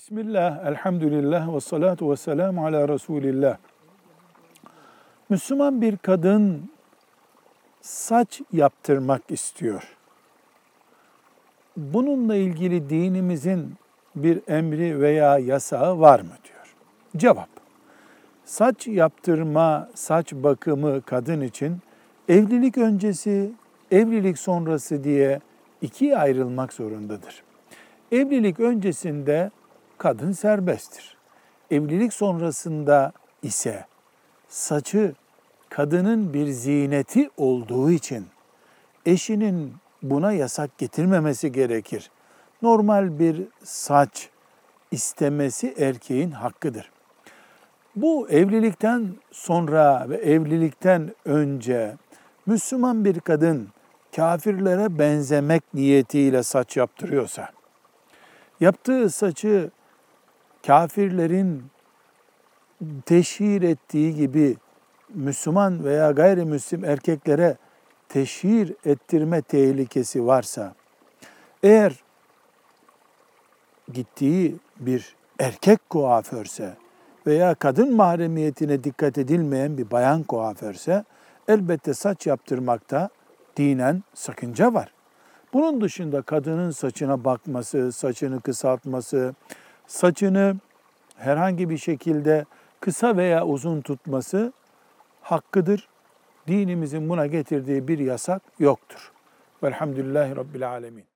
Bismillah, elhamdülillah ve salatu ve selamu ala Resulillah. Müslüman bir kadın saç yaptırmak istiyor. Bununla ilgili dinimizin bir emri veya yasağı var mı diyor. Cevap. Saç yaptırma, saç bakımı kadın için evlilik öncesi, evlilik sonrası diye ikiye ayrılmak zorundadır. Evlilik öncesinde kadın serbesttir. Evlilik sonrasında ise saçı kadının bir ziyneti olduğu için eşinin buna yasak getirmemesi gerekir. Normal bir saç istemesi erkeğin hakkıdır. Bu evlilikten sonra ve evlilikten önce Müslüman bir kadın kafirlere benzemek niyetiyle saç yaptırıyorsa, yaptığı saçı kafirlerin teşhir ettiği gibi Müslüman veya gayrimüslim erkeklere teşhir ettirme tehlikesi varsa, eğer gittiği bir erkek kuaförse veya kadın mahremiyetine dikkat edilmeyen bir bayan kuaförse, elbette saç yaptırmakta dinen sakınca var. Bunun dışında kadının saçına bakması, saçını kısaltması, saçını herhangi bir şekilde kısa veya uzun tutması hakkıdır. Dinimizin buna getirdiği bir yasak yoktur. Velhamdülillahi Rabbil Alemin.